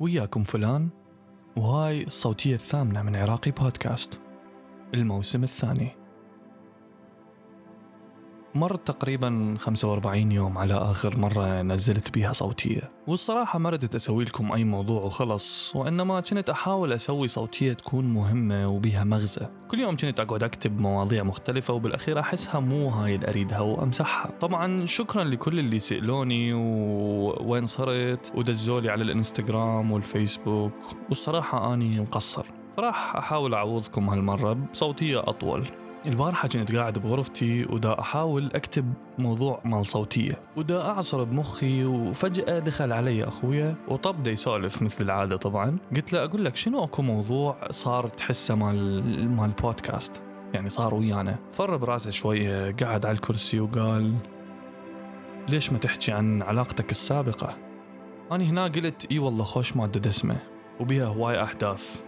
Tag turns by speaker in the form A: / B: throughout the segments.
A: وياكم فلان وهاي الصوتية الثامنة من عراقي بودكاست. الموسم الثاني. مر تقريبا 45 يوم على آخر مرة نزلت بيها صوتية. والصراحة ما ردت أسوي لكم أي موضوع وخلص وإنما كنت أحاول أسوي صوتية تكون مهمة وبيها مغزى. كل يوم كنت أقعد أكتب مواضيع مختلفة وبالأخير أحسها مو هاي اللي أريدها وأمسحها. طبعا شكرا لكل اللي سألوني ووين صرت ودزولي على الإنستغرام والفيسبوك. والصراحة أني مقصر. فراح أحاول أعوضكم هالمرة بصوتية أطول. البارحة كنت قاعد بغرفتي ودا أحاول أكتب موضوع مال صوتية. ودا أعصر بمخي وفجأة دخل علي أخويا وطب دا يسولف مثل العادة طبعا. قلت له أقول لك شنو أكو موضوع صار تحسه مال مال بودكاست يعني صار ويانا. فر براسه شوية قعد على الكرسي وقال ليش ما تحكي عن علاقتك السابقة؟ أنا هنا قلت إي والله خوش مادة دسمة. وبيها هواي أحداث.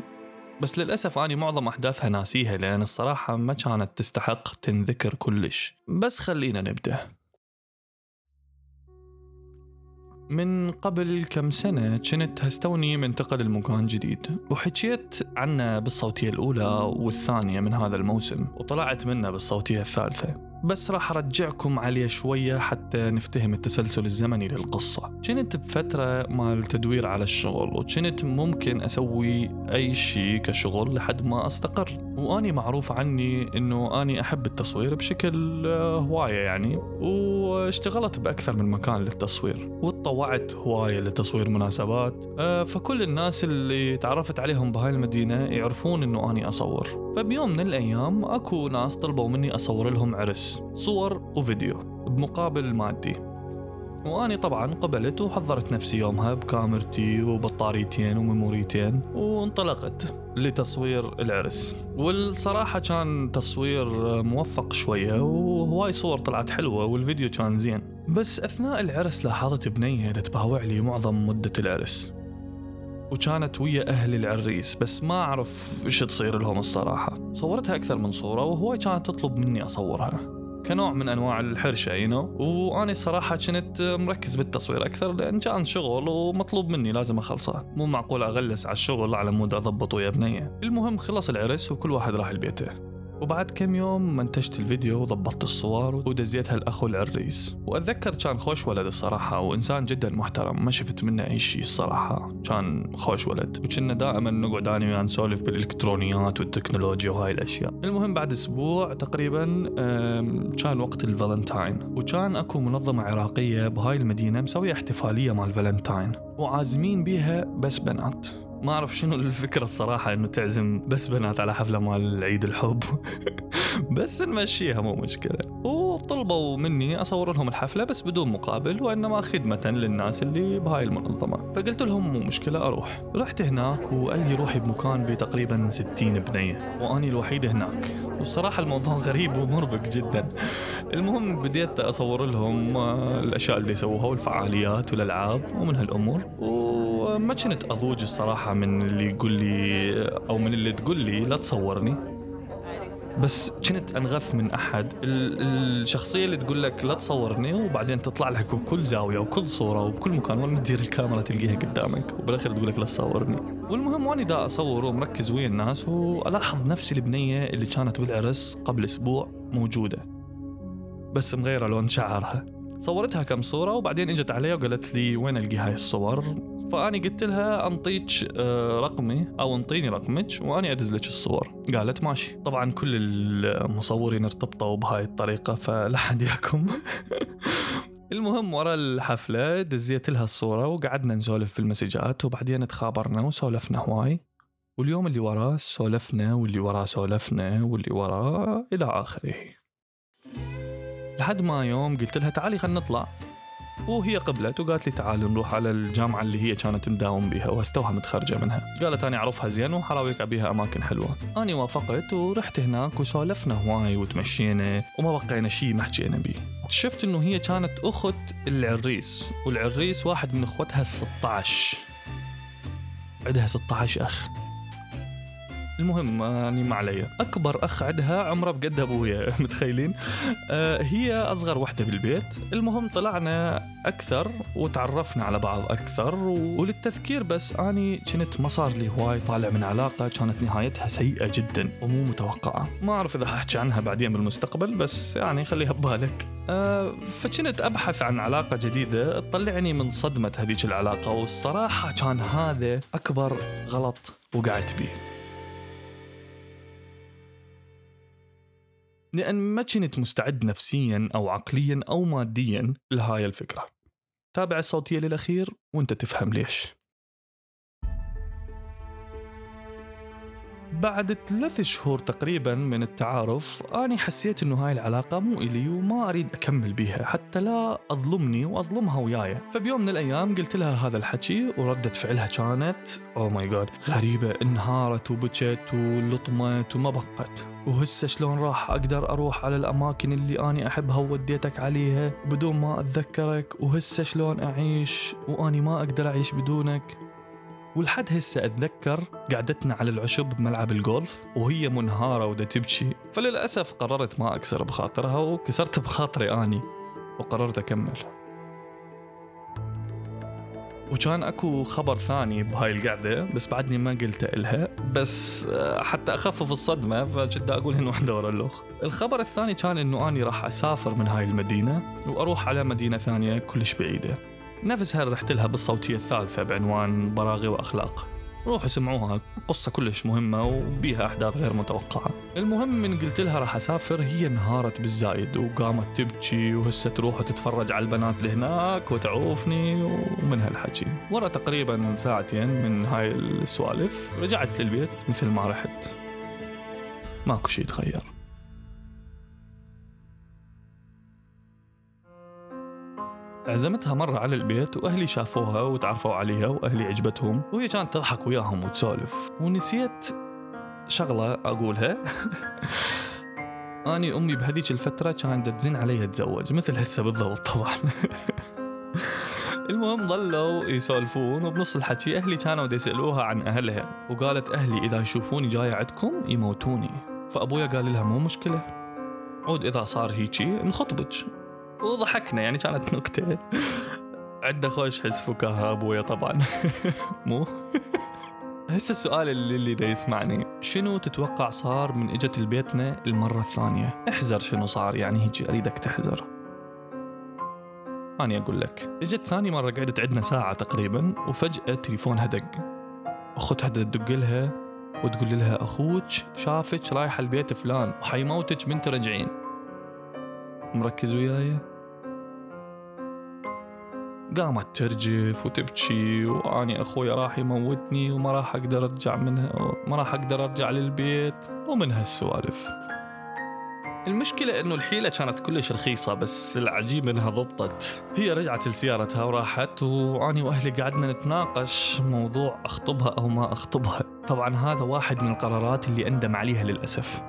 A: بس للأسف أنا معظم أحداثها ناسيها لأن الصراحة ما كانت تستحق تنذكر كلش. بس خلينا نبدأ. من قبل كم سنة كنت هستوني منتقل لمكان جديد وحكيت عنه بالصوتية الأولى والثانية من هذا الموسم وطلعت منه بالصوتية الثالثة. بس راح أرجعكم عليه شوية حتى نفتهم التسلسل الزمني للقصة. كنت بفترة مال تدوير على الشغل وكنت ممكن أسوي أي شيء كشغل لحد ما أستقر. وأني معروف عني أنه أني أحب التصوير بشكل آه، هواية يعني واشتغلت بأكثر من مكان للتصوير وتطوعت هواية لتصوير مناسبات آه، فكل الناس اللي تعرفت عليهم بهاي المدينة يعرفون أنه أني أصور. فبيوم من الأيام أكو ناس طلبوا مني أصور لهم عرس صور وفيديو بمقابل مادي. وأني طبعا قبلت وحضرت نفسي يومها بكاميرتي وبطاريتين وميموريتين وانطلقت لتصوير العرس. والصراحة كان تصوير موفق شوية وهواي صور طلعت حلوة والفيديو كان زين. بس أثناء العرس لاحظت بنية دتباوع لي معظم مدة العرس. وكانت ويا أهل العريس بس ما أعرف إيش تصير لهم الصراحة. صورتها أكثر من صورة وهواي كانت تطلب مني أصورها. كنوع من أنواع الحرشة you know? وأنا الصراحه كنت مركز بالتصوير أكثر لأن كان شغل ومطلوب مني لازم أخلصه. مو معقول أغلس على الشغل على مود اضبط ويا بنيه المهم خلص العرس وكل واحد راح لبيته. وبعد كم يوم منتجت الفيديو وضبطت الصور ودزيتها لأخو العريس. وأتذكر كان خوش ولد الصراحة وإنسان جدا محترم ما شفت منه أي شيء الصراحة. كان خوش ولد. وكنا دائما نقعد أنا وياه نسولف بالإلكترونيات والتكنولوجيا وهاي الأشياء. المهم بعد أسبوع تقريبا كان وقت الفالنتاين. وكان أكو منظمة عراقية بهاي المدينة مسوية احتفالية مال فالنتاين. وعازمين بيها بس بنات. ما أعرف شنو الفكرة الصراحة إنه تعزم بس بنات على حفلة مال عيد الحب. بس نمشيها مو مشكلة. وطلبوا مني أصور لهم الحفلة بس بدون مقابل وإنما خدمة للناس اللي بهاي المنظمة. فقلت لهم مو مشكلة أروح. رحت هناك والقي روحي بمكان بتقريبا 60 بنية وأني الوحيد هناك. والصراحة الموضوع غريب ومربك جدا. المهم بديت أصور لهم الأشياء اللي يسووها والفعاليات والألعاب ومن هالأمور. وما كنت أضوج الصراحة من اللي يقول لي أو من اللي تقول لي لا تصورني. بس كنت أنغث من أحد. الشخصية اللي تقول لك لا تصورني وبعدين تطلع لك بكل زاوية وكل صورة وبكل مكان وين تدير الكاميرا تلقيها قدامك وبالأخير تقول لك لا تصورني. والمهم واني دا اصور ومركز ويا الناس وألاحظ نفسي البنية اللي كانت بالعرس قبل أسبوع موجودة. بس مغيرة لون شعرها. صورتها كم صورة وبعدين إجت علي وقالت لي وين ألقي هاي الصور؟ فأني قلت لها أنطيك آه، رقمي أو أنطيني رقمك وأني أدز لك الصور. قالت ماشي. طبعا كل المصورين ارتبطوا بهاي الطريقة فلا حد ياكم المهم ورا الحفلة دزيت لها الصورة وقعدنا نسولف في المسجات وبعدين تخابرنا وسولفنا هواي. واليوم اللي وراه سولفنا واللي وراه سولفنا واللي وراه إلى آخره. لحد ما يوم قلت لها تعالي خلينا نطلع. وهي قبلت وقالت لي تعال نروح على الجامعة اللي هي كانت مداوم بها وهستوها متخرجة منها. قالت أنا أعرفها زين وحراويك بيها أماكن حلوة. أنا وافقت ورحت هناك وسولفنا هواي وتمشينا وما بقينا شيء ما حكينا بيه. اكتشفت إنه هي كانت أخت العريس والعريس واحد من أخوتها ال 16 عندها 16 أخ. المهم يعني ما علي. أكبر أخ عندها عمره بقد أبويا متخيلين؟ آه هي أصغر وحدة بالبيت. المهم طلعنا أكثر وتعرفنا على بعض أكثر وللتذكير بس أني كنت ما صار لي هواي طالع من علاقة كانت نهايتها سيئة جدا ومو متوقعة. ما أعرف إذا حأحكي عنها بعدين بالمستقبل بس يعني خليها ببالك. آه فكنت أبحث عن علاقة جديدة تطلعني من صدمة هذيك العلاقة والصراحة كان هذا أكبر غلط وقعت به لأن ما كنت مستعد نفسيا أو عقليا أو ماديا لهاي الفكرة. تابع الصوتية للأخير وأنت تفهم ليش. بعد ثلاث شهور تقريبا من التعارف أنا حسيت إنه هاي العلاقة مو إلي وما أريد أكمل بيها حتى لا أظلمني وأظلمها وياي. فبيوم من الأيام قلت لها هذا الحكي وردة فعلها كانت oh my god غريبة انهارت وبكت ولطمت وما بقت. وهسه شلون راح أقدر أروح على الأماكن اللي أني أحبها ووديتك عليها بدون ما أتذكرك؟ وهسه شلون أعيش وأني ما أقدر أعيش بدونك؟ ولحد هسه أتذكر قعدتنا على العشب بملعب الجولف وهي منهارة ودا تبكي. فللأسف قررت ما أكسر بخاطرها وكسرت بخاطري أني وقررت أكمل. وكان اكو خبر ثاني بهاي القعدة بس بعدني ما قلته إلها. بس آه، حتى أخفف الصدمة فكنت أقول إنه وحده ورا الأخ. الخبر الثاني كان إنه أني راح أسافر من هاي المدينة وأروح على مدينة ثانية كلش بعيدة. نفسها رحت لها بالصوتية الثالثة بعنوان براغي وأخلاق. روحوا سمعوها قصة كلش مهمة وبيها أحداث غير متوقعة. المهم من قلت لها راح أسافر هي انهارت بالزايد وقامت تبكي وهسه تروح وتتفرج على البنات اللي هناك وتعوفني ومن هالحكي. ورا تقريبا ساعتين من هاي السوالف رجعت للبيت مثل ما رحت. ماكو شي تغير عزمتها مرة على البيت وأهلي شافوها وتعرفوا عليها وأهلي عجبتهم. وهي كانت تضحك وياهم وتسولف. ونسيت شغلة أقولها. أني أمي بهذيك الفترة كانت تزن علي أتزوج مثل هسه بالضبط طبعا. المهم ظلوا يسولفون وبنص الحكي أهلي كانوا يسألوها عن أهلها. وقالت أهلي إذا يشوفوني جاية عندكم يموتوني. فأبويا قال لها مو مشكلة. عود إذا صار هيجي نخطبك وضحكنا يعني كانت نكتة. عندنا خوش حس فكاهة أبويا طبعا. مو؟ هسه السؤال اللي اللي دا يسمعني. شنو تتوقع صار من إجت لبيتنا المرة الثانية؟ احذر شنو صار يعني هيجي أريدك تحذر. أنا أقول لك. إجت ثاني مرة قعدت عندنا ساعة تقريبا وفجأة تليفونها دق أختها تدق لها وتقول لها أخوك شافك رايحة البيت فلان وحيموتك من ترجعين مركز وياي؟ قامت ترجف وتبكي وأني أخوي راح يموتني وما راح أقدر أرجع منها ما راح أقدر أرجع للبيت ومن هالسوالف المشكلة إنه الحيلة كانت كلش رخيصة بس العجيب إنها ضبطت. هي رجعت لسيارتها وراحت وأني وأهلي قعدنا نتناقش موضوع أخطبها أو ما أخطبها. طبعا هذا واحد من القرارات اللي أندم عليها للأسف.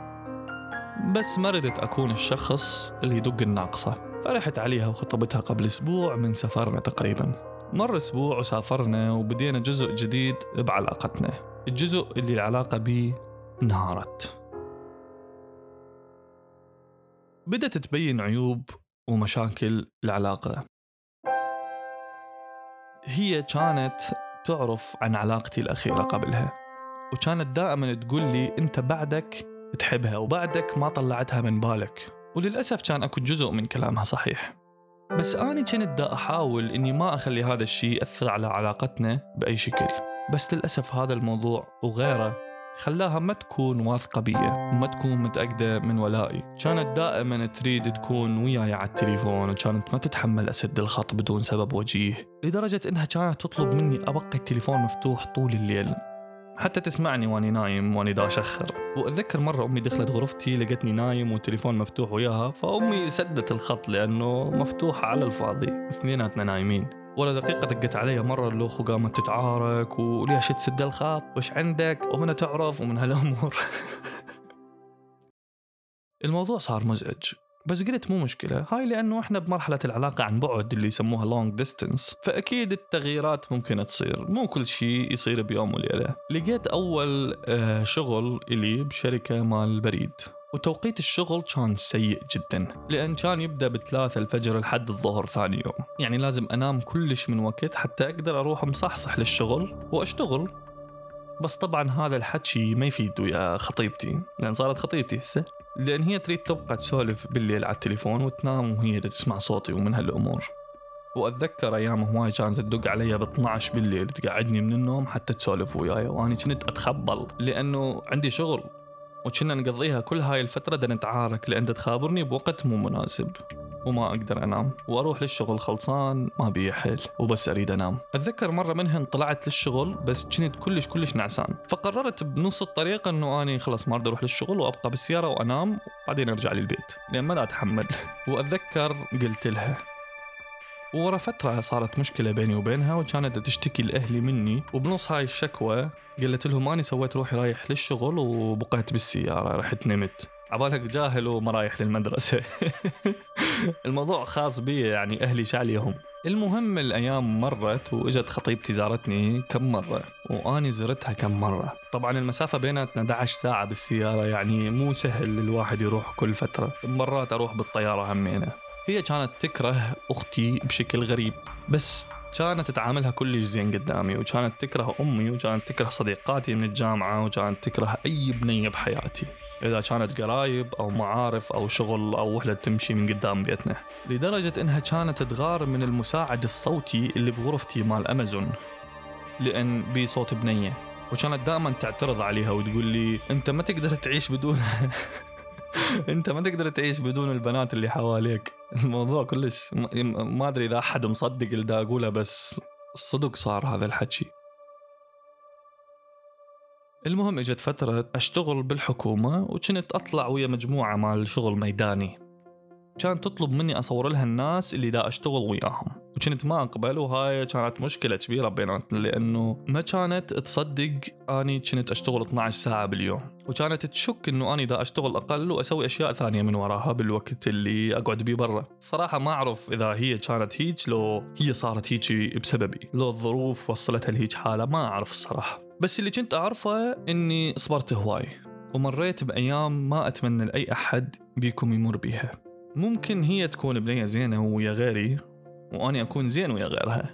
A: بس ما ردت أكون الشخص اللي يدق الناقصة. فرحت عليها وخطبتها قبل أسبوع من سفرنا تقريبا. مر أسبوع وسافرنا وبدينا جزء جديد بعلاقتنا. الجزء اللي العلاقة بيه انهارت. بدأت تبين عيوب ومشاكل العلاقة. هي كانت تعرف عن علاقتي الأخيرة قبلها وكانت دائما تقول لي أنت بعدك تحبها وبعدك ما طلعتها من بالك. وللأسف كان أكو جزء من كلامها صحيح. بس أنا كنت دا أحاول إني ما أخلي هذا الشيء يأثر على علاقتنا بأي شكل. بس للأسف هذا الموضوع وغيره خلاها ما تكون واثقة بي وما تكون متأكدة من ولائي. كانت دائما تريد تكون وياي على التليفون وكانت ما تتحمل أسد الخط بدون سبب وجيه. لدرجة إنها كانت تطلب مني أبقي التليفون مفتوح طول الليل. حتى تسمعني واني نايم واني دا اشخر وأتذكر مرة أمي دخلت غرفتي لقتني نايم والتليفون مفتوح وياها فأمي سدت الخط لأنه مفتوح على الفاضي. اثنيناتنا نايمين. ولا دقيقة دقت علي مرة الأخ وقامت تتعارك وليش تسد الخط. وش عندك؟ ومن تعرف؟ ومن هالأمور الموضوع صار مزعج. بس قلت مو مشكلة. هاي لأنه إحنا بمرحلة العلاقة عن بعد اللي يسموها long distance فأكيد التغييرات ممكن تصير. مو كل شيء يصير بيوم وليلة. لقيت أول آه، شغل إلي بشركة مال البريد وتوقيت الشغل كان سيء جدا. لأن كان يبدأ بثلاثة الفجر لحد الظهر ثاني يوم. يعني لازم أنام كلش من وقت حتى أقدر أروح مصحصح للشغل وأشتغل. بس طبعا هذا الحكي ما يفيد ويا خطيبتي. لأن صارت خطيبتي هسه. لأن هي تريد تبقى تسولف بالليل على التليفون وتنام وهي تسمع صوتي ومن هالأمور. وأتذكر أيام هواي كانت تدق علي ب 12 بالليل تقعدني من النوم حتى تسولف وياي واني كنت أتخبل لأنه عندي شغل. وكنا نقضيها كل هاي الفترة دا نتعارك لأن تخابرني بوقت مو مناسب. وما أقدر أنام. وأروح للشغل خلصان ما بي حيل. وبس أريد أنام. أتذكر مرة منهن طلعت للشغل بس كنت كلش كلش نعسان. فقررت بنص الطريق أنه أني خلص ما أريد أروح للشغل وأبقى بالسيارة وأنام بعدين أرجع للبيت. لأن ما أتحمل. وأتذكر قلت لها ورا فترة صارت مشكلة بيني وبينها وكانت تشتكي لأهلي مني. وبنص هاي الشكوى قلت لهم أني سويت روحي رايح للشغل وبقيت بالسيارة رحت نمت. عبالك جاهل وما رايح للمدرسة. الموضوع خاص بي يعني أهلي شعليهم المهم الأيام مرت وإجت خطيبتي زارتني كم مرة وأني زرتها كم مرة. طبعا المسافة بيناتنا 11 ساعة بالسيارة يعني مو سهل الواحد يروح كل فترة. مرات أروح بالطيارة همينة. هي كانت تكره أختي بشكل غريب بس كانت تعاملها كلش زين قدامي وكانت تكره أمي وكانت تكره صديقاتي من الجامعة وكانت تكره أي بنية بحياتي إذا كانت قرايب أو معارف أو شغل أو وحدة تمشي من قدام بيتنا. لدرجة إنها كانت تغار من المساعد الصوتي اللي بغرفتي مال أمازون لأن بي صوت بنية وكانت دائما تعترض عليها وتقول لي أنت ما تقدر تعيش بدونها. انت ما تقدر تعيش بدون البنات اللي حواليك. الموضوع كلش ما أدري إذا أحد مصدق اللي دا أقوله بس صدق صار هذا الحكي. المهم إجت فترة أشتغل بالحكومة وكنت أطلع ويا مجموعة مال شغل ميداني. كانت تطلب مني أصور لها الناس اللي دا أشتغل وياهم. وكنت ما أقبل وهاي كانت مشكلة كبيرة بيناتنا لأنه ما كانت تصدق أني كنت أشتغل 12 ساعة باليوم. وكانت تشك إنه أني دا أشتغل أقل وأسوي أشياء ثانية من وراها بالوقت اللي أقعد بيه برا. صراحة ما أعرف إذا هي كانت هيك لو هي صارت هيك بسببي. لو الظروف وصلتها لهيك حالة ما أعرف الصراحه بس اللي كنت أعرفه إني صبرت هواي ومريت بأيام ما أتمنى لأي أحد بيكم يمر بيها. ممكن هي تكون بنية زينة ويا غيري وأني أكون زين ويا غيرها.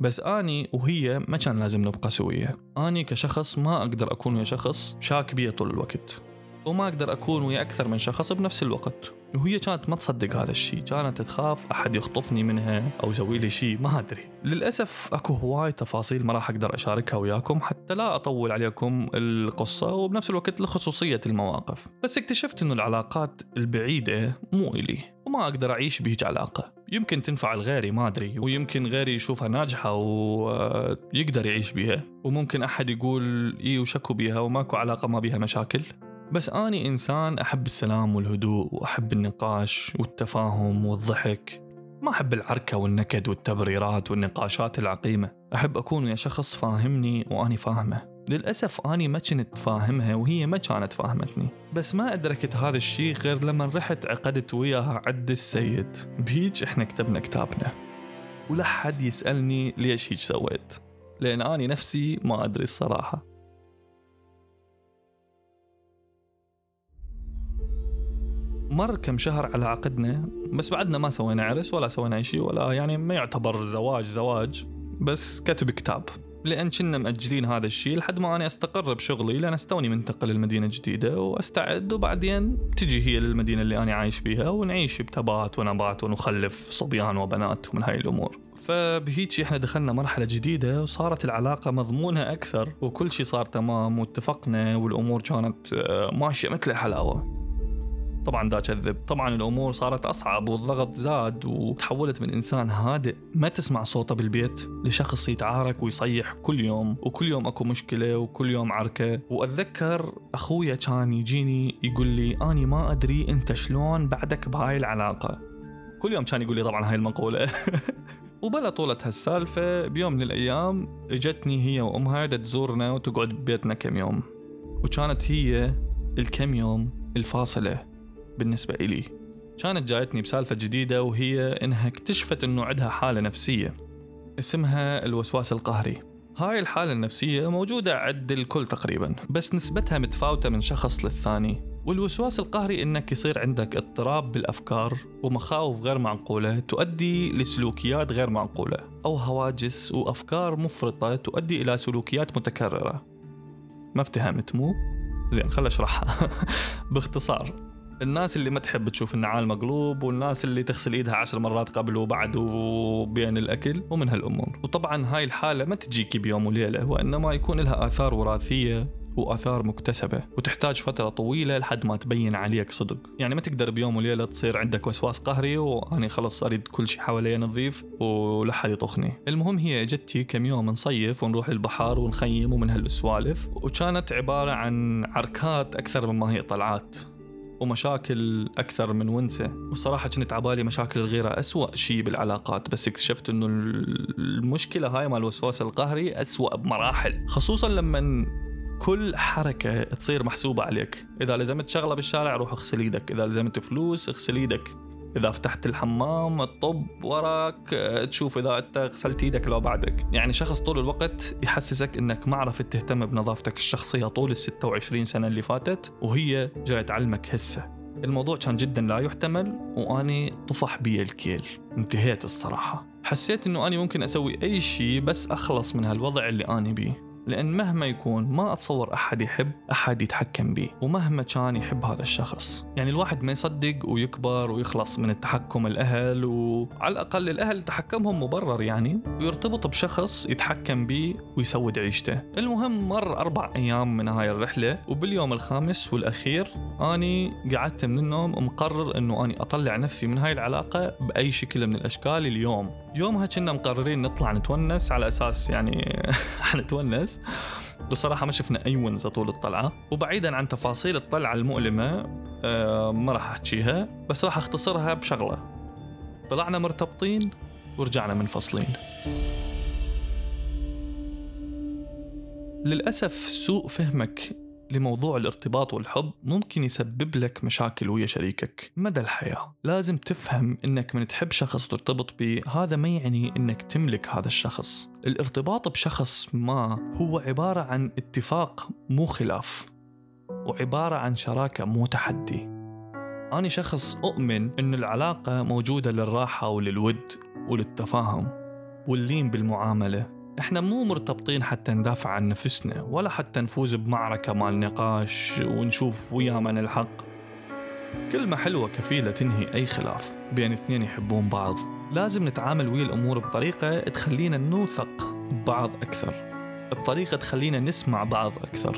A: بس أني وهي ما كان لازم نبقى سوية. أني كشخص ما أقدر أكون ويا شخص شاك بيه طول الوقت. وما أقدر أكون ويا أكثر من شخص بنفس الوقت. وهي كانت ما تصدق هذا الشيء كانت تخاف أحد يخطفني منها أو يسوي لي شيء ما أدري. للأسف أكو هواي تفاصيل ما راح أقدر أشاركها وياكم حتى لا أطول عليكم القصة وبنفس الوقت لخصوصية المواقف. بس اكتشفت أنه العلاقات البعيدة مو إلي. وما أقدر أعيش بهيج علاقة. يمكن تنفع لغيري ما أدري. ويمكن غيري يشوفها ناجحة ويقدر يعيش بيها. وممكن أحد يقول إيه وشكو بيها وماكو علاقة ما بيها مشاكل. بس أني إنسان أحب السلام والهدوء وأحب النقاش والتفاهم والضحك. ما أحب العركة والنكد والتبريرات والنقاشات العقيمة. أحب أكون ويا شخص فاهمني وأني فاهمه. للأسف أني ما كنت فاهمها وهي ما كانت فاهمتني. بس ما أدركت هذا الشيء غير لما رحت عقدت وياها عد السيد. بهيج إحنا كتبنا كتابنا. ولا حد يسألني ليش هيك سويت. لأن أني نفسي ما أدري الصراحة. مر كم شهر على عقدنا بس بعدنا ما سوينا عرس ولا سوينا أي شيء ولا يعني ما يعتبر زواج زواج. بس كتب كتاب. لأن كنا مأجلين هذا الشيء لحد ما أنا أستقر بشغلي لأن أستوني منتقل لمدينة جديدة وأستعد وبعدين تجي هي للمدينة اللي أنا عايش بيها ونعيش بتبات ونبات ونخلف صبيان وبنات ومن هاي الأمور. فبهيك إحنا دخلنا مرحلة جديدة وصارت العلاقة مضمونة أكثر وكل شيء صار تمام واتفقنا والأمور كانت آه، ماشية مثل الحلاوة. طبعا دا كذب. طبعا الأمور صارت أصعب والضغط زاد وتحولت من إنسان هادئ ما تسمع صوته بالبيت لشخص يتعارك ويصيح كل يوم. وكل يوم أكو مشكلة وكل يوم عركة. وأتذكر أخويا كان يجيني يقول لي اني ما أدري أنت شلون بعدك بهاي العلاقة. كل يوم كان يقول لي طبعا هاي المقولة. وبلا طولة هالسالفة بيوم من الأيام إجتني هي وأمها تزورنا وتقعد ببيتنا كم يوم. وكانت هي الكم يوم الفاصلة. بالنسبة إلي. كانت جايتني بسالفة جديدة وهي إنها اكتشفت إنه عندها حالة نفسية اسمها الوسواس القهري. هاي الحالة النفسية موجودة عند الكل تقريبا بس نسبتها متفاوتة من شخص للثاني. والوسواس القهري إنك يصير عندك اضطراب بالأفكار ومخاوف غير معقولة تؤدي لسلوكيات غير معقولة أو هواجس وأفكار مفرطة تؤدي إلى سلوكيات متكررة. ما افتهمت مو؟ زين خل أشرحها. باختصار الناس اللي ما تحب تشوف النعال مقلوب والناس اللي تغسل إيدها عشر مرات قبل وبعد وبين الأكل ومن هالأمور. وطبعا هاي الحالة ما تجيك بيوم وليلة وإنما يكون لها آثار وراثية وآثار مكتسبة وتحتاج فترة طويلة لحد ما تبين عليك صدق. يعني ما تقدر بيوم وليلة تصير عندك وسواس قهري وأنا خلص أريد كل شيء حوالي نظيف ولحد يطخني. المهم هي اجتي كم يوم نصيف ونروح البحر ونخيم ومن هالسوالف وكانت عبارة عن عركات أكثر مما هي طلعات. ومشاكل أكثر من ونسة. وصراحة كنت عبالي مشاكل الغيرة أسوأ شيء بالعلاقات بس اكتشفت أنه المشكلة هاي مال الوسواس القهري أسوأ بمراحل. خصوصا لما كل حركة تصير محسوبة عليك. إذا لزمت شغلة بالشارع روح اغسل إيدك. إذا لزمت فلوس اغسل إيدك. إذا فتحت الحمام تطب وراك تشوف إذا أنت غسلت إيدك لو بعدك. يعني شخص طول الوقت يحسسك إنك ما عرفت تهتم بنظافتك الشخصية طول ال 26 سنة اللي فاتت وهي جاية تعلمك هسه. الموضوع كان جدا لا يحتمل وأني طفح بي الكيل. انتهيت الصراحة. حسيت إنه أني ممكن أسوي أي شيء بس أخلص من هالوضع اللي أني بيه. لأن مهما يكون ما أتصور أحد يحب أحد يتحكم به ومهما كان يحب هذا الشخص. يعني الواحد ما يصدق ويكبر ويخلص من التحكم الأهل وعلى الأقل الأهل تحكمهم مبرر يعني ويرتبط بشخص يتحكم به ويسود عيشته. المهم مر أربع أيام من هاي الرحلة وباليوم الخامس والأخير أني قعدت من النوم ومقرر أنه أني أطلع نفسي من هاي العلاقة بأي شكل من الأشكال اليوم. يومها كنا مقررين نطلع نتونس على أساس يعني حنتونس. بصراحة ما شفنا أي ونزة طول الطلعة. وبعيدا عن تفاصيل الطلعة المؤلمة آه، ما راح أحكيها بس راح أختصرها بشغلة. طلعنا مرتبطين ورجعنا منفصلين. للأسف سوء فهمك لموضوع الارتباط والحب ممكن يسبب لك مشاكل ويا شريكك. مدى الحياة؟ لازم تفهم إنك من تحب شخص ترتبط به هذا ما يعني إنك تملك هذا الشخص. الارتباط بشخص ما هو عبارة عن اتفاق مو خلاف وعبارة عن شراكة مو تحدي. أنا شخص أؤمن أن العلاقة موجودة للراحة وللود وللتفاهم واللين بالمعاملة. إحنا مو مرتبطين حتى ندافع عن نفسنا ولا حتى نفوز بمعركة مال نقاش ونشوف ويا من الحق. كلمة حلوة كفيلة تنهي أي خلاف بين اثنين يحبون بعض. لازم نتعامل ويا الأمور بطريقة تخلينا نوثق ببعض أكثر. بطريقة تخلينا نسمع بعض أكثر.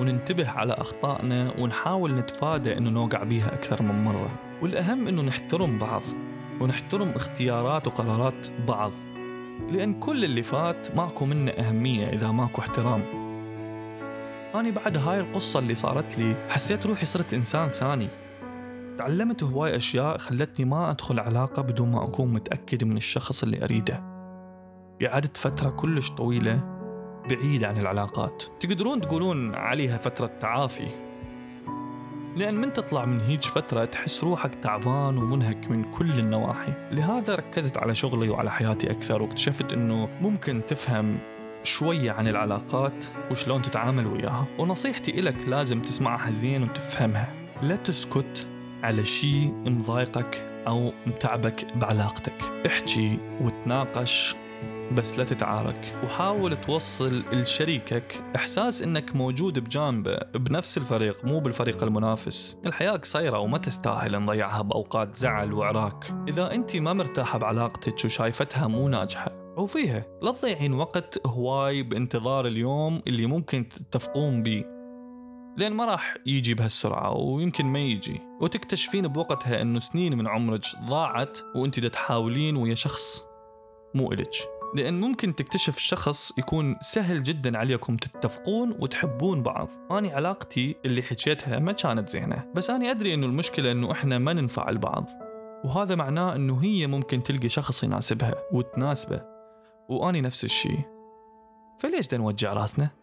A: وننتبه على أخطائنا ونحاول نتفادى أنه نوقع بيها أكثر من مرة. والأهم أنه نحترم بعض ونحترم اختيارات وقرارات بعض. لأن كل اللي فات ماكو منه أهمية إذا ماكو احترام. أنا بعد هاي القصة اللي صارت لي حسيت روحي صرت إنسان ثاني. تعلمت هواي أشياء خلتني ما أدخل علاقة بدون ما أكون متأكد من الشخص اللي أريده. قعدت فترة كلش طويلة بعيد عن العلاقات. تقدرون تقولون عليها فترة تعافي. لأن من تطلع من هيج فترة تحس روحك تعبان ومنهك من كل النواحي. لهذا ركزت على شغلي وعلى حياتي أكثر واكتشفت أنه ممكن تفهم شوية عن العلاقات وشلون تتعامل وياها. ونصيحتي إلك لازم تسمعها زين وتفهمها. لا تسكت على شيء مضايقك أو متعبك بعلاقتك. احكي وتناقش بس لا تتعارك. وحاول توصل لشريكك إحساس إنك موجود بجانبه بنفس الفريق مو بالفريق المنافس. الحياة قصيرة وما تستاهل نضيعها بأوقات زعل وعراك. إذا أنت ما مرتاحة بعلاقتك وشايفتها مو ناجحة عوفيها. لا تضيعين وقت هواي بانتظار اليوم اللي ممكن تتفقون بيه. لأن ما راح يجي بهالسرعة ويمكن ما يجي. وتكتشفين بوقتها أنه سنين من عمرك ضاعت وأنت تحاولين ويا شخص مو إلك. لأن ممكن تكتشف شخص يكون سهل جدا عليكم تتفقون وتحبون بعض. أنا علاقتي اللي حكيتها ما كانت زينة. بس أنا أدري أنه المشكلة أنه إحنا ما ننفع لبعض وهذا معناه أنه هي ممكن تلقي شخص يناسبها وتناسبه. وأني نفس الشيء. فليش دا نوجع راسنا؟